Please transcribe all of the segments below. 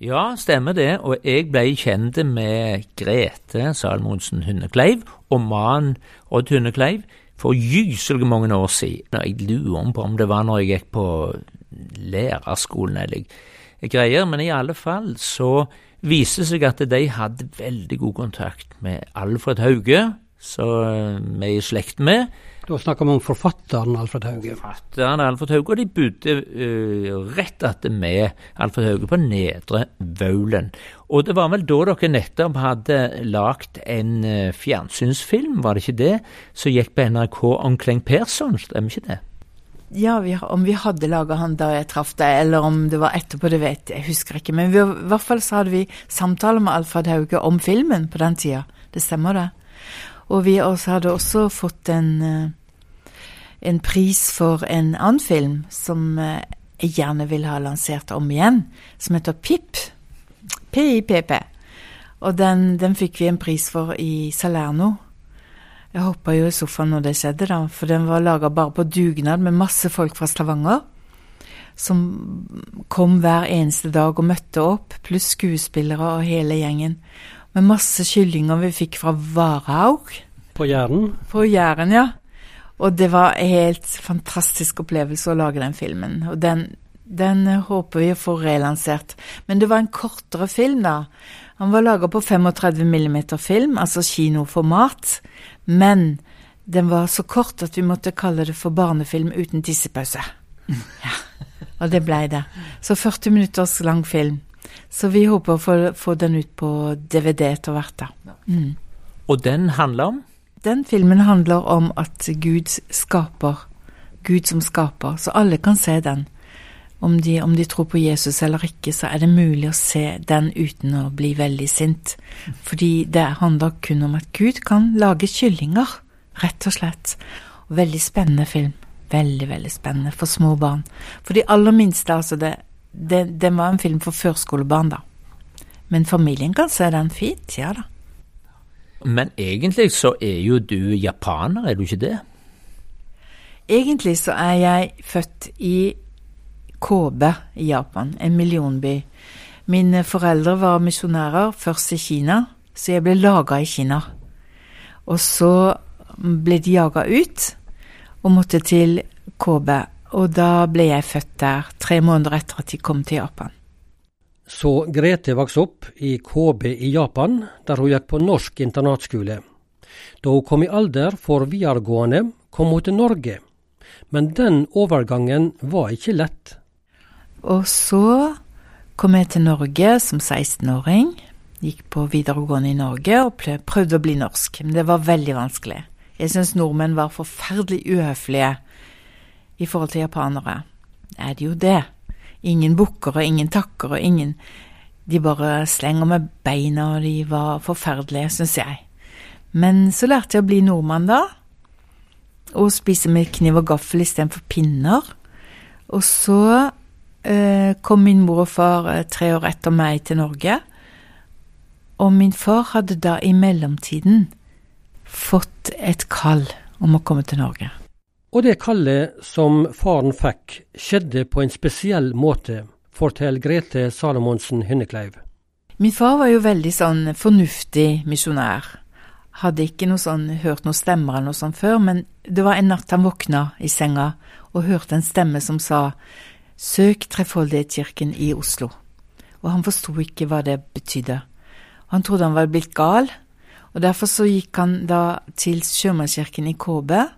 Ja, stemmer det. Og jeg ble kjent med Grete Salmonsen Hundekleiv og mannen Odd Hundekleiv for gyselig mange år siden. Jeg lurer på om det var når jeg gikk på lærerskolen eller greier, men i alle fall så viste seg at de hadde veldig god kontakt med Alfred Hauge, som vi er i slekt med. Da snakker vi om forfatteren Alfred Hauge. Forfatteren Alfred Hauge, og de bodde uh, rett attmed Alfred Hauge på Nedre Vaulen. Og det var vel da dere nettopp hadde lagd en uh, fjernsynsfilm, var det ikke det, som gikk på NRK om Kleng Persson, stemmer ikke det? Ja, vi, om vi hadde laga han da jeg traff deg, eller om det var etterpå, det vet jeg, jeg husker ikke. Men vi, i hvert fall så hadde vi samtaler med Alfred Hauge om filmen på den tida. Det stemmer, det. Og vi også hadde også fått en uh, en pris for en annen film som eh, jeg gjerne vil ha lansert om igjen, som heter PIP. PIPP. Og den, den fikk vi en pris for i Salerno. Jeg hoppa jo i sofaen når det skjedde, da, for den var laga bare på dugnad med masse folk fra Stavanger. Som kom hver eneste dag og møtte opp, pluss skuespillere og hele gjengen. Med masse kyllinger vi fikk fra Varhaug. På Jæren? På Jæren, ja. Og det var en helt fantastisk opplevelse å lage den filmen. Og den, den håper vi å få relansert. Men det var en kortere film, da. Han var laga på 35 mm film, altså kinoformat. Men den var så kort at vi måtte kalle det for barnefilm uten tissepause. Ja, og det blei det. Så 40 minutters lang film. Så vi håper å få, få den ut på DVD etter hvert, da. Mm. Og den handler om? Den filmen handler om at Gud skaper. Gud som skaper. Så alle kan se den. Om de, om de, tror på Jesus eller ikke, så er det mulig å se den uten å bli veldig sint. Fordi det handler kun om at Gud kan lage kyllinger, rett og slett. Veldig spennende film. Veldig, veldig spennende for små barn. For de aller minste, altså. Det, det, det var en film for førskolebarn, da. Men familien kan se den fint, ja da. Men egentlig så er jo du japaner, er du ikke det? Egentlig så er jeg født i Kobe i Japan, en millionby. Mine foreldre var misjonærer, først i Kina, så jeg ble laga i Kina. Og så ble de jaga ut og måtte til Kobe, og da ble jeg født der, tre måneder etter at de kom til Japan. Så Grete vokste opp i KB i Japan, der hun gikk på norsk internatskole. Da hun kom i alder for videregående, kom hun til Norge. Men den overgangen var ikke lett. Og så kom jeg til Norge som 16-åring. Gikk på videregående i Norge og prøvde å bli norsk, men det var veldig vanskelig. Jeg syns nordmenn var forferdelig uhøflige i forhold til japanere. Er det jo det? Ingen bukker og ingen takker og ingen De bare slenger med beina, og de var forferdelige, syns jeg. Men så lærte jeg å bli nordmann, da. Og spise med kniv og gaffel istedenfor pinner. Og så eh, kom min mor og far eh, tre år etter meg til Norge. Og min far hadde da i mellomtiden fått et kall om å komme til Norge. Og det kallet som faren fikk, skjedde på en spesiell måte, forteller Grete Salomonsen Hynnekleiv. Min far var jo veldig sånn fornuftig misjonær. Hadde ikke noe sånn, hørt noen stemmer eller noe sånt før, men det var en natt han våkna i senga og hørte en stemme som sa Søk Trefoldighetskirken i Oslo. Og han forsto ikke hva det betydde. Han trodde han var blitt gal, og derfor så gikk han da til Sjømannskirken i Kåbe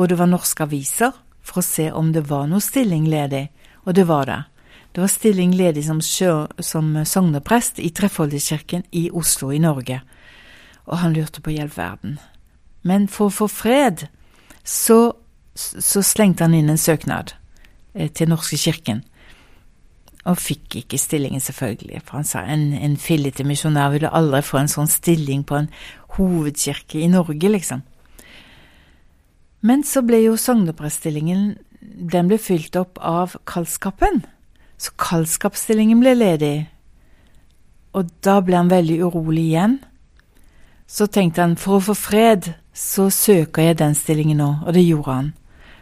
hvor det var norske aviser, for å se om det var noe stilling ledig, og det var det. Det var stilling ledig som, som sogneprest i Trefoldigkirken i Oslo i Norge, og han lurte på hjelp verden. Men for å få fred, så, så slengte han inn en søknad eh, til Norske kirken, og fikk ikke stillingen, selvfølgelig, for han sa en, en fillete misjonær ville aldri få en sånn stilling på en hovedkirke i Norge, liksom. Men så ble jo sognepreststillingen den ble fylt opp av kaldskapen. Så kaldskapsstillingen ble ledig. Og da ble han veldig urolig igjen. Så tenkte han for å få fred, så søker jeg den stillingen nå, og det gjorde han.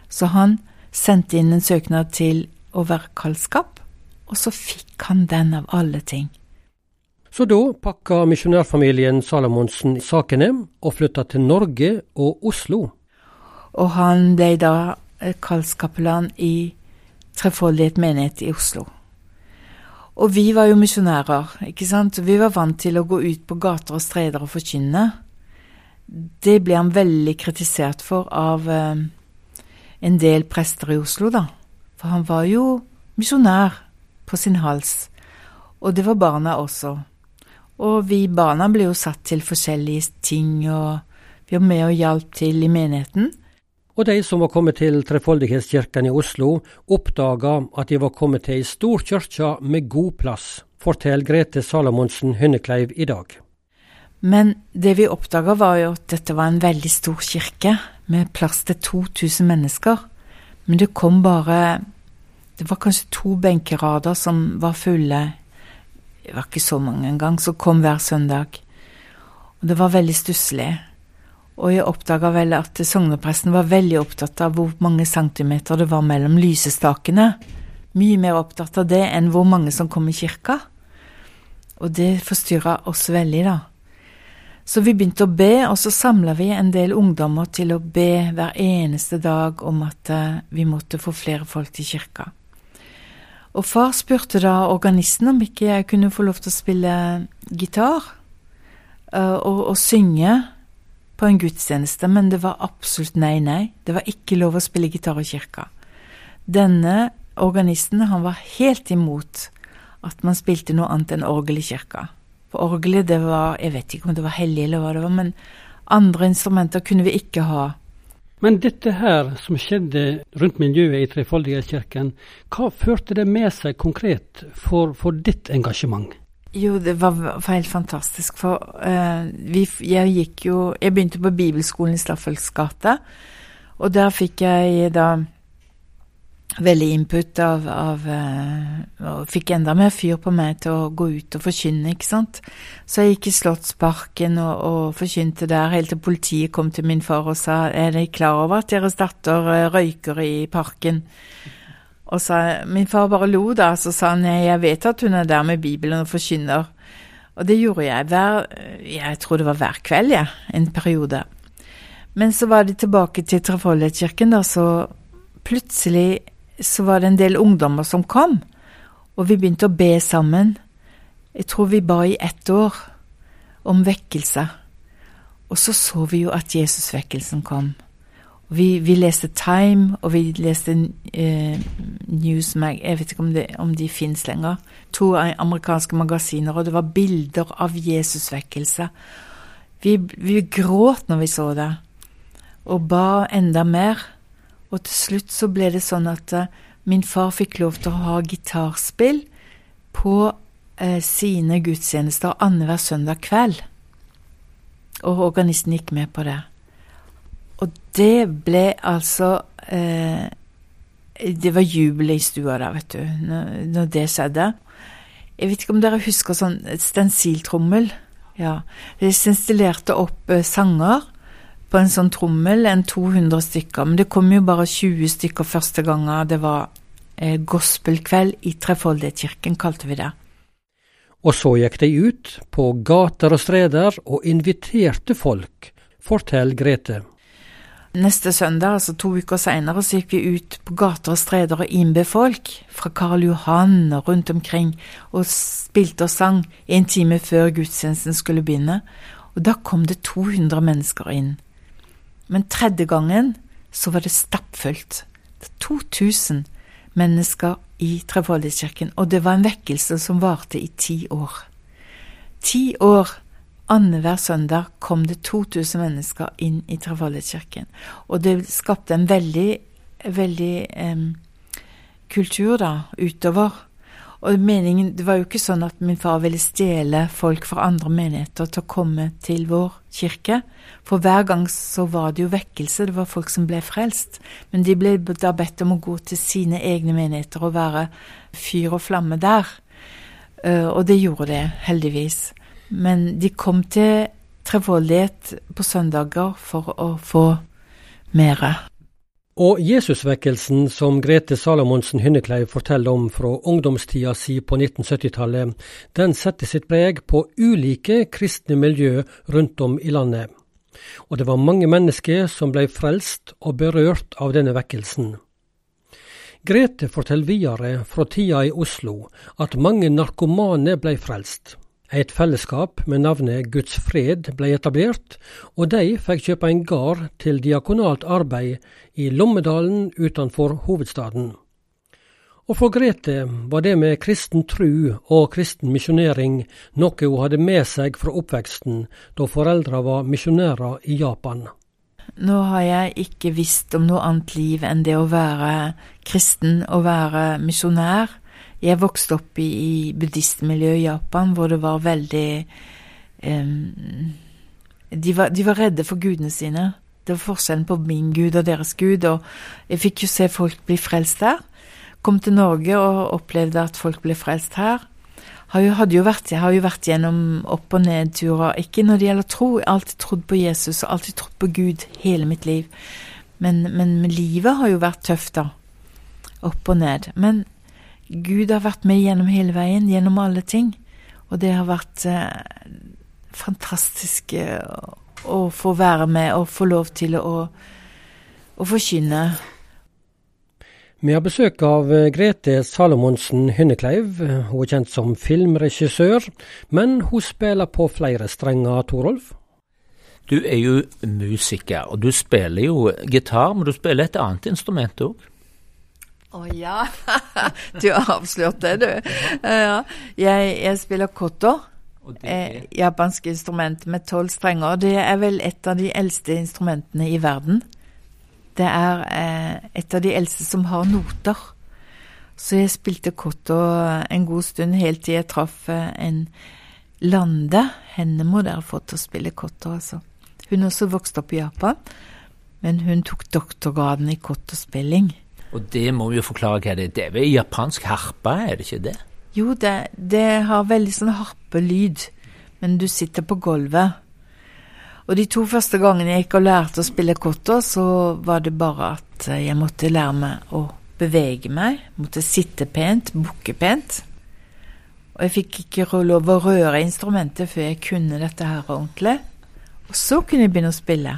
Så han sendte inn en søknad til å være kaldskap, og så fikk han den av alle ting. Så da pakka misjonærfamilien Salomonsen sakene og flytta til Norge og Oslo. Og han ble da eh, kallskapellan i Trefoldighet menighet i Oslo. Og vi var jo misjonærer, ikke sant. Vi var vant til å gå ut på gater og streder og forkynne. Det ble han veldig kritisert for av eh, en del prester i Oslo, da. For han var jo misjonær på sin hals. Og det var barna også. Og vi barna ble jo satt til forskjellige ting, og vi var med og hjalp til i menigheten. Og de som var kommet til Trefoldighetskirken i Oslo, oppdaga at de var kommet til ei stor kirke med god plass, forteller Grete Salomonsen Hynnekleiv i dag. Men det vi oppdaga var jo at dette var en veldig stor kirke, med plass til 2000 mennesker. Men det kom bare Det var kanskje to benkerader som var fulle. Det var ikke så mange engang, som kom hver søndag. Og det var veldig stusslig. Og jeg oppdaga vel at sognepresten var veldig opptatt av hvor mange centimeter det var mellom lysestakene. Mye mer opptatt av det enn hvor mange som kom i kirka. Og det forstyrra oss veldig, da. Så vi begynte å be, og så samla vi en del ungdommer til å be hver eneste dag om at eh, vi måtte få flere folk til kirka. Og far spurte da organisten om ikke jeg kunne få lov til å spille gitar uh, og, og, synge på en gudstjeneste, men det var absolutt nei, nei. Det var ikke lov å spille gitar i kirka. Denne organisten han var helt imot at man spilte noe annet enn orgel i kirka. For orgelet, det var Jeg vet ikke om det var hellig eller hva det var, men andre instrumenter kunne vi ikke ha. Men dette her som skjedde rundt miljøet i Trefoldighetskirken, hva førte det med seg konkret for, for ditt engasjement? Jo, det var, var helt fantastisk, for uh, vi, jeg gikk jo Jeg begynte på bibelskolen i Staffels gate, og der fikk jeg da veldig input av, av uh, Og fikk enda mer fyr på meg til å gå ut og forkynne, ikke sant. Så jeg gikk i Slottsparken og, og forkynte der, helt til politiet kom til min far og sa er dere klar over at deres datter uh, røyker i parken? Og sa, Min far bare lo, da, så sa han nei, jeg vet at hun er der med Bibelen og forkynner. Og det gjorde jeg hver Jeg tror det var hver kveld, jeg, ja, en periode. Men så var de tilbake til Trefoldighetskirken, da, så plutselig så var det en del ungdommer som kom, og vi begynte å be sammen. Jeg tror vi ba i ett år om vekkelse. Og så så vi jo at Jesusvekkelsen kom. Vi, vi, leste Time, og vi leste eh, Newsmag Jeg vet ikke om, det, om de fins lenger. To amerikanske magasiner, og det var bilder av Jesusvekkelse. Vi, vi gråt når vi så det, og ba enda mer. Og til slutt så ble det sånn at eh, min far fikk lov til å ha gitarspill på eh, sine gudstjenester annenhver søndag kveld. Og organisten gikk med på det. Og det ble altså eh, Det var jubel i stua da, vet du, når, når, det skjedde. Jeg vet ikke om dere husker sånn stensiltrommel? Ja. De installerte opp sanger på en sånn trommel enn 200 stykker. Men det kom jo bare 20 stykker første gangen det var eh, gospelkveld i Trefoldighetskirken, kalte vi det. Og så gikk de ut på gater og streder og inviterte folk, forteller Grete. Neste søndag, altså to uker seinere, så gikk vi ut på gater og streder og innbød folk fra Karl Johan og rundt omkring, og spilte og sang en time før gudstjenesten skulle begynne. Og da kom det 200 mennesker inn. Men tredje gangen så var det stappfullt. 2000 mennesker i Trefoldighetskirken, og det var en vekkelse som varte i ti år. Ti år annenhver søndag kom det 2000 mennesker inn i Trefoldighetskirken. Og det skapte en veldig, veldig eh, kultur da, utover. Og meningen, Det var jo ikke sånn at min far ville stjele folk fra andre menigheter til å komme til vår kirke. For hver gang så var det jo vekkelse, det var folk som ble frelst. Men de ble da bedt om å gå til sine egne menigheter og være fyr og flamme der. Uh, og det gjorde det, heldigvis. Men de kom til Trevollighet på søndager for å få mere. Og Jesusvekkelsen som Grete Salomonsen Hynnekleiv forteller om fra ungdomstida si på 1970-tallet, den setter sitt preg på ulike kristne miljø rundt om i landet. Og det var mange mennesker som ble frelst og berørt av denne vekkelsen. Grete forteller videre fra tida i Oslo at mange narkomane ble frelst. Et fellesskap med navnet Guds fred ble etablert, og de fikk kjøpe en gard til diakonalt arbeid i Lommedalen utenfor hovedstaden. Og for Grete var det med kristen tru og kristen misjonering noe hun hadde med seg fra oppveksten da foreldra var misjonærer i Japan. Nå har jeg ikke visst om noe annet liv enn det å være kristen og være misjonær. Jeg vokste opp i, i buddhistmiljøet i Japan, hvor det var veldig um, de, var, de, var, redde for gudene sine. Det var forskjellen på min gud og deres gud, og jeg fikk jo se folk bli frelst der. Kom til Norge og opplevde at folk ble frelst her. Har jo, jo vært, jeg har jo vært gjennom opp- og nedturer, ikke når det gjelder tro. Jeg har alltid trodd på Jesus og alltid trodd på Gud hele mitt liv. Men, men livet har jo vært tøft, da. Opp og ned. Men Gud har vært med gjennom hele veien, gjennom alle ting. Og det har vært eh, fantastisk eh, å få være med og få lov til å, å forkynne. Vi har besøk av eh, Grete Salomonsen Hynnekleiv. Hun er kjent som filmregissør, men hun spiller på flere strenger, Torolf? Du er jo musiker, og du spiller jo gitar, men du spiller et annet instrument òg. Å oh, ja. du har avslørt det, du. Ja. Jeg, jeg spiller koto. Eh, japansk instrument med tolv strenger. Det er vel et av de eldste instrumentene i verden. Det er eh, et av de eldste som har noter. Så jeg spilte koto en god stund, helt til jeg traff eh, en Lande. Henne må dere få til å spille koto, altså. Hun også vokste opp i Japan, men hun tok doktorgraden i kotospilling. Og det må vi jo forklare hva det er. Det er vel japansk harpe, er det ikke det? Jo, det, det har veldig sånn harpelyd, men du sitter på gulvet. Og de to første gangene jeg gikk og lærte å spille kotter, så var det bare at jeg måtte lære meg å bevege meg, måtte sitte pent, bukke pent. Og jeg fikk ikke lov å røre instrumentet før jeg kunne dette her ordentlig. Og så kunne jeg begynne å spille.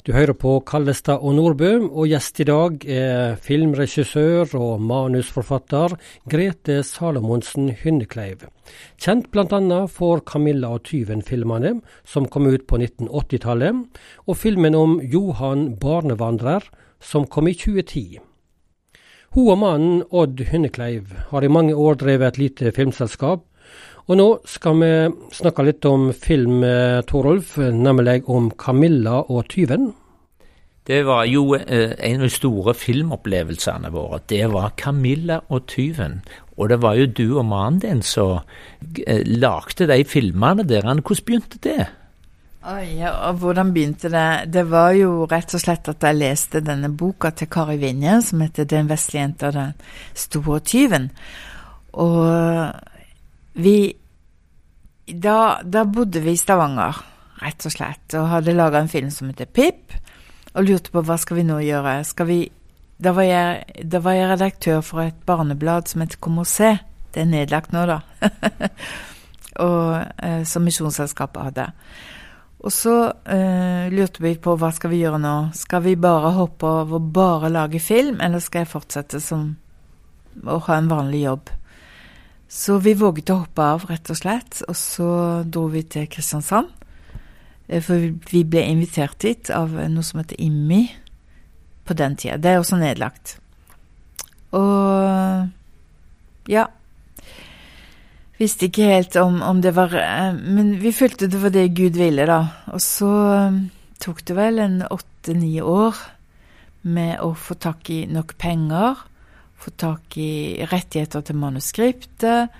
Du hører på Kallestad og Nordbø, og gjest i dag er filmregissør og manusforfatter Grete Salomonsen Hynnekleiv. Kjent bl.a. for Camilla og tyven-filmene, som kom ut på 1980-tallet, og filmen om Johan barnevandrer, som kom i 2010. Hun og mannen Odd Hynnekleiv har i mange år drevet et lite filmselskap, og nå skal vi snakke litt om film, eh, Torolf, nemlig om Camilla og tyven. Det var jo eh, en av de store filmopplevelsene våre. Det var Camilla og tyven. Og det var jo du og mannen din som eh, lagde de filmene der. Hvordan begynte det? Oi, ja, og Hvordan begynte det? Det var jo rett og slett at jeg leste denne boka til Kari Vinje som heter 'Den vesle jenta og den store tyven'. Og vi da, da, bodde vi i Stavanger, rett og slett, og hadde laga en film som heter Pip, og lurte på hva skal vi nå gjøre. Vi da var, jeg, da var jeg redaktør for et barneblad som heter Kom og se. Det er nedlagt nå, da. og, eh, som Misjonsselskapet hadde. Og så eh, lurte vi på hva skal vi gjøre nå. Skal vi bare hoppe over og bare lage film, eller skal jeg fortsette som å ha en vanlig jobb? Så vi våget å hoppe av, rett og slett. Og så dro vi til Kristiansand. Eh, for vi ble invitert dit av noe som heter IMMI på den tida. Det er også nedlagt. Og ja. Visste ikke helt om, om det var eh, Men vi følte det var det Gud ville, da. Og så eh, tok det vel en åtte-ni år med å få tak i nok penger få tak i rettigheter til manuskriptet.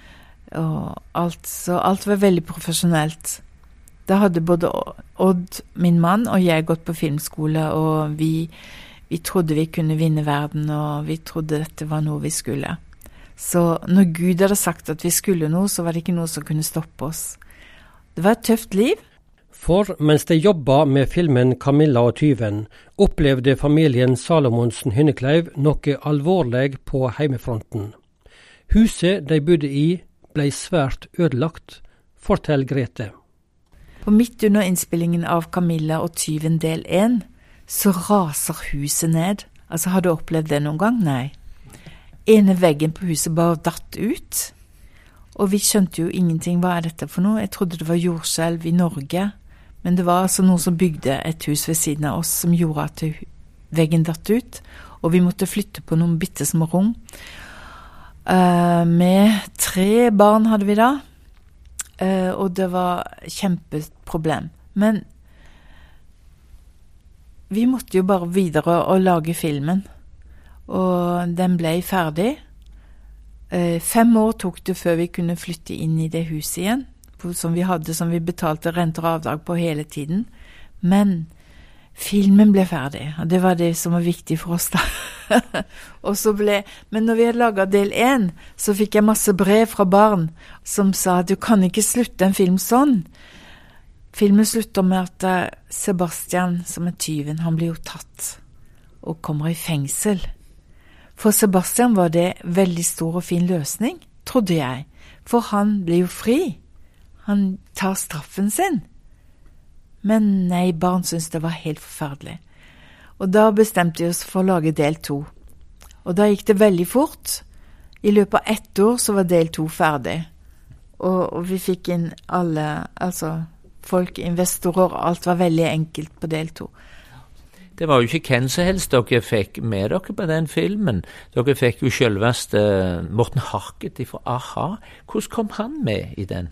Og alt, så alt var veldig profesjonelt. Da hadde både Odd, min mann, og jeg gått på filmskole, og vi, vi trodde vi kunne vinne verden, og vi trodde dette var noe vi skulle. Så når Gud hadde sagt at vi skulle noe, så var det ikke noe som kunne stoppe oss. Det var et tøft liv, for mens de jobba med filmen 'Camilla og tyven', opplevde familien Salomonsen Hynnekleiv noe alvorlig på heimefronten. Huset de bodde i ble svært ødelagt, forteller Grete. Og midt under innspillingen av Camilla og tyven del én, så raser huset ned. Altså, har du opplevd det noen gang? Nei. Ene veggen på huset bare datt ut. Og vi skjønte jo ingenting. Hva er dette for noe? Jeg trodde det var jordskjelv i Norge. Men det var altså noen som bygde et hus ved siden av oss som gjorde at veggen datt ut. Og vi måtte flytte på noen bitte små rom. Uh, med tre barn hadde vi da. Uh, og det var kjempeproblem. Men vi måtte jo bare videre og lage filmen. Og den ble ferdig. Uh, fem år tok det før vi kunne flytte inn i det huset igjen, som vi hadde, som vi betalte renter og avdrag på hele tiden. Men filmen ble ferdig, og det var det som var viktig for oss, da. og så ble, men når vi hadde laga del én, så fikk jeg masse brev fra barn som sa at du kan ikke slutte en film sånn. Filmen slutter med at eh, Sebastian, som er tyven, han blir jo tatt og kommer i fengsel. For Sebastian var det veldig stor og fin løsning, trodde jeg, for han blir jo fri. Han tar straffen sin. Men nei, barn syntes det var helt forferdelig. Og da bestemte vi oss for å lage del to. Og da gikk det veldig fort. I løpet av ett år så var del to ferdig. Og, og vi fikk inn alle, altså folk, investorer, alt var veldig enkelt på del to. Det var jo ikke hvem som helst dere fikk med dere på den filmen. Dere fikk jo selveste Morten Harket fra a-ha. Hvordan kom han med i den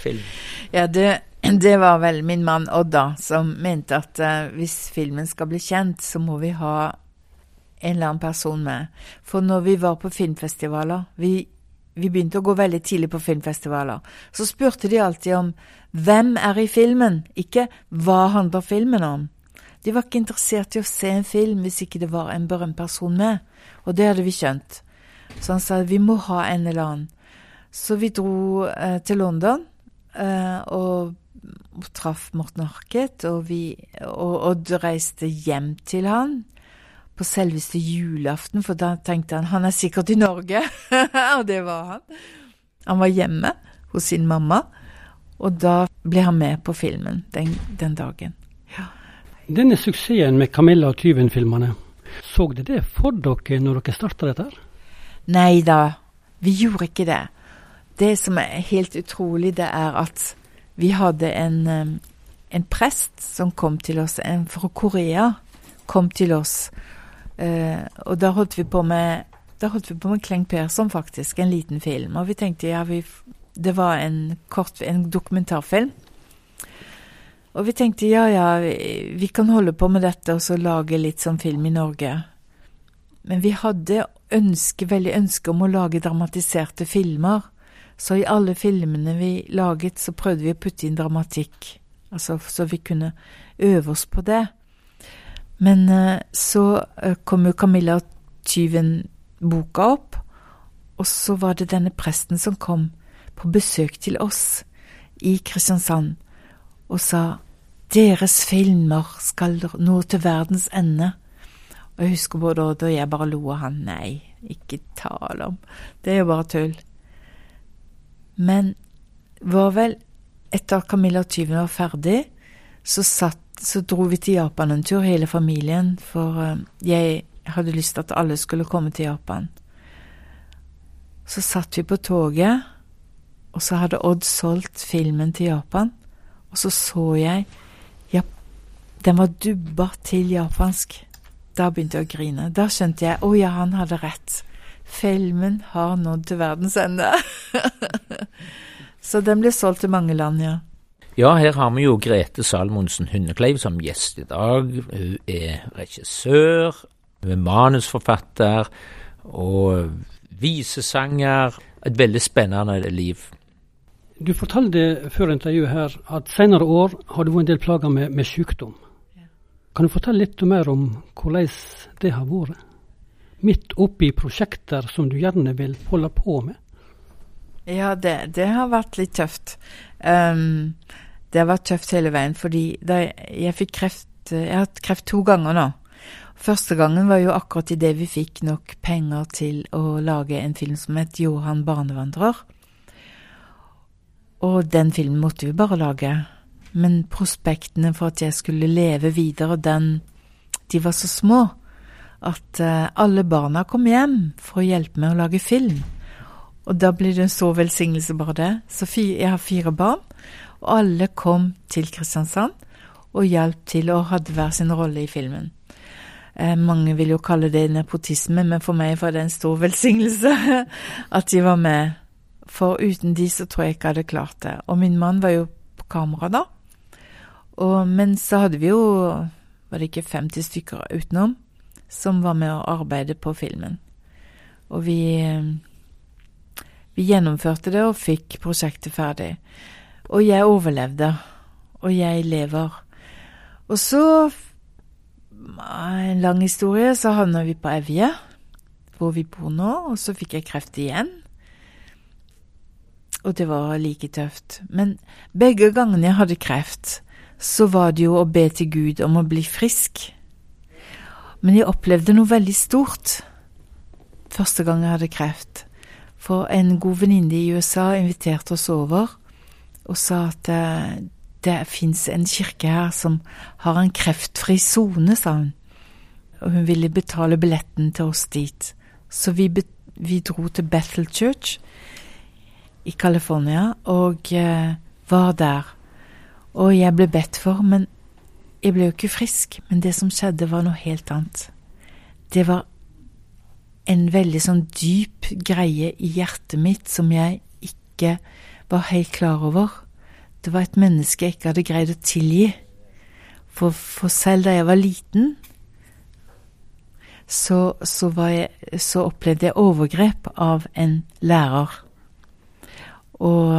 filmen? Ja, det det var vel min mann Odda som mente at uh, hvis filmen skal bli kjent, så må vi ha en eller annen person med. For når vi var på filmfestivaler vi, vi begynte å gå veldig tidlig på filmfestivaler. Så spurte de alltid om hvem er i filmen, ikke hva handler filmen om. De var ikke interessert i å se en film hvis ikke det var en berømt person med, og det hadde vi skjønt. Så han sa vi må ha en eller annen. Så vi dro eh, til London og og traff Morten Harket, og, vi, og Odd reiste hjem til han på selveste julaften, for da tenkte han han er sikkert i Norge, og det var han. Han var hjemme hos sin mamma, og da ble han med på filmen den, den dagen. Ja. Denne suksessen med Camilla og tyven-filmene, så dere det for dere når dere starta dette? Nei da, vi gjorde ikke det. Det som er helt utrolig, det er at vi hadde en, en prest som kom til oss, en fra Korea, kom til oss. Uh, og da holdt vi på med da holdt vi på med Kleng Persson, faktisk. En liten film. Og vi tenkte ja, vi, det var en kort, en dokumentarfilm. Og vi tenkte ja, ja, vi, vi kan holde på med dette og så lage litt sånn film i Norge. Men vi hadde ønske, veldig ønske om å lage dramatiserte filmer. Så i alle filmene vi laget, så prøvde vi å putte inn dramatikk, altså så vi kunne øve oss på det. Men uh, så uh, kom jo Camilla og tyven-boka opp, og så var det denne presten som kom på besøk til oss i Kristiansand og sa deres filmer skal nå til verdens ende. Og jeg husker både Odd og jeg bare lo av han. Nei, ikke tale om. Det er jo bare tull. Men var vel etter at Camilla og tyven var ferdig, så, satt, så dro vi til Japan en tur, hele familien, for uh, jeg hadde lyst til at alle skulle komme til Japan. Så satt vi på toget, og så hadde Odd solgt filmen til Japan, og så så jeg ja, den var dubba til japansk. Da begynte jeg å grine. Da skjønte jeg å ja, han hadde rett. Filmen har nådd til verdens ende. Så den blir solgt til mange land, ja. Ja, her har vi jo Grete Salmonsen Hundekleiv som gjest i dag. Hun er regissør, hun er manusforfatter og visesanger. Et veldig spennende liv. Du fortalte før intervjuet her at senere år har du vært en del plager med, med sykdom. Kan du fortelle litt mer om hvordan det har vært? Midt oppi prosjekter som du gjerne vil holde på med? Ja, det, det har vært litt tøft. Um, det har vært tøft hele veien, fordi da jeg fikk kreft Jeg har hatt kreft to ganger nå. Første gangen var jo akkurat idet vi fikk nok penger til å lage en film som het Johan barnevandrer. Og den filmen måtte vi bare lage. Men prospektene for at jeg skulle leve videre, den De var så små at uh, alle barna kom hjem for å hjelpe meg å lage film. Og da blir det en så velsignelse, bare det. Så jeg har fire barn, og alle kom til Kristiansand og hjalp til og hadde hver sin rolle i filmen. Eh, mange vil jo kalle det nepotisme, men for meg var det en stor velsignelse at de var med. For uten de så tror jeg ikke jeg hadde klart det. Og min mann var jo på kamera da. Og, men så hadde vi jo, var det ikke 50 stykker utenom, som var med å arbeide på filmen. Og vi, vi gjennomførte det og fikk prosjektet ferdig. Og jeg overlevde. Og jeg lever. Og så, en lang historie, så havna vi på Evje, hvor vi bor nå, og så fikk jeg kreft igjen. Og det var like tøft. Men begge gangene jeg hadde kreft, så var det jo å be til Gud om å bli frisk. Men jeg opplevde noe veldig stort første gang jeg hadde kreft. For en god venninne i USA inviterte oss over og sa at eh, det, fins en kirke her som har en kreftfri sone, sa hun. Og hun ville betale billetten til oss dit. Så vi, vi dro til Bethel Church i California og eh, var der og jeg ble bedt for, men jeg ble jo ikke frisk. Men det som skjedde, var noe helt annet. Det var en veldig sånn dyp greie i hjertet mitt som jeg ikke var helt klar over. Det var et menneske jeg ikke hadde greid å tilgi. For, for selv da jeg var liten, så, så, jeg, så opplevde jeg overgrep av en lærer. Og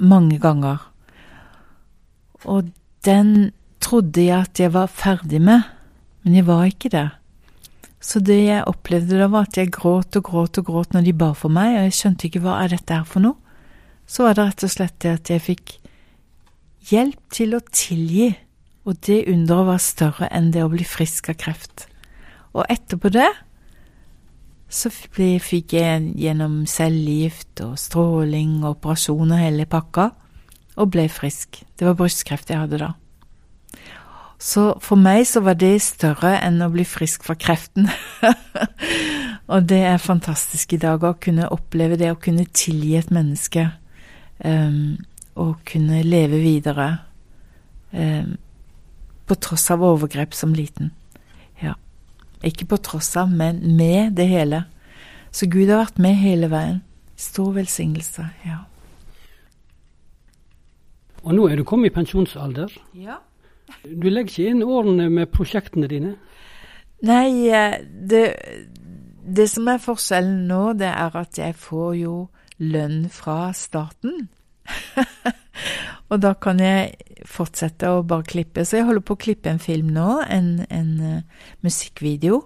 mange ganger. Og den trodde jeg at jeg var ferdig med, men jeg var ikke det. Så det jeg opplevde da, var at jeg gråt og gråt og gråt når de ba for meg, og jeg skjønte ikke hva er dette her for noe. Så var det rett og slett det at jeg fikk hjelp til å tilgi, og det underet var større enn det å bli frisk av kreft. Og etterpå det så fikk jeg gjennom cellegift og stråling og operasjon og hele pakka og ble frisk. Det var brystkreft jeg hadde da. Så for meg så var det større enn å bli frisk fra kreften. og det er fantastisk i dag å kunne oppleve det, å kunne tilgi et menneske. Um, og kunne leve videre. Um, på tross av overgrep som liten. Ja. Ikke på tross av, men med det hele. Så Gud har vært med hele veien. Stor velsignelse. Ja. Og nå er du kommet i pensjonsalder. Ja. Du legger ikke inn årene med prosjektene dine? Nei, eh, det, det som er forskjellen nå, det er at jeg får jo lønn fra staten. og da kan jeg fortsette å bare klippe. Så jeg holder på å klippe en film nå, en, en uh, musikkvideo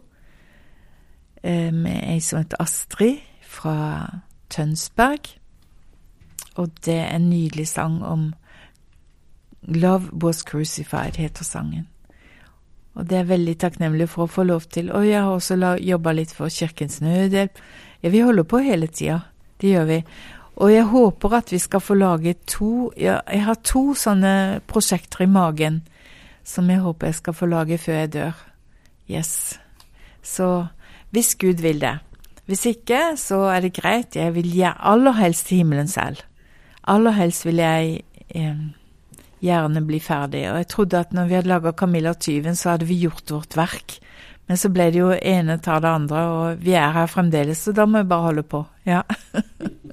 uh, med ei som heter Astrid fra Tønsberg. Og det er en nydelig sang om 'Love Was Crucified' heter sangen. Og det er veldig takknemlig for å få lov til. Og jeg har også jobba litt for Kirkens Nødhjelp. Ja, vi holder på hele tida. Det gjør vi. Og jeg håper at vi skal få lage to ja, Jeg har to sånne prosjekter i magen som jeg håper jeg skal få lage før jeg dør. Yes. Så hvis Gud vil det. Hvis ikke, så er det greit. Jeg vil aller helst til himmelen selv. Aller helst vil jeg eh, gjerne bli ferdig. Og jeg trodde at når vi hadde laga 'Camilla tyven', så hadde vi gjort vårt verk. Men så ble det jo ene tar det andre, og vi er her fremdeles, så da må jeg bare holde på. Ja.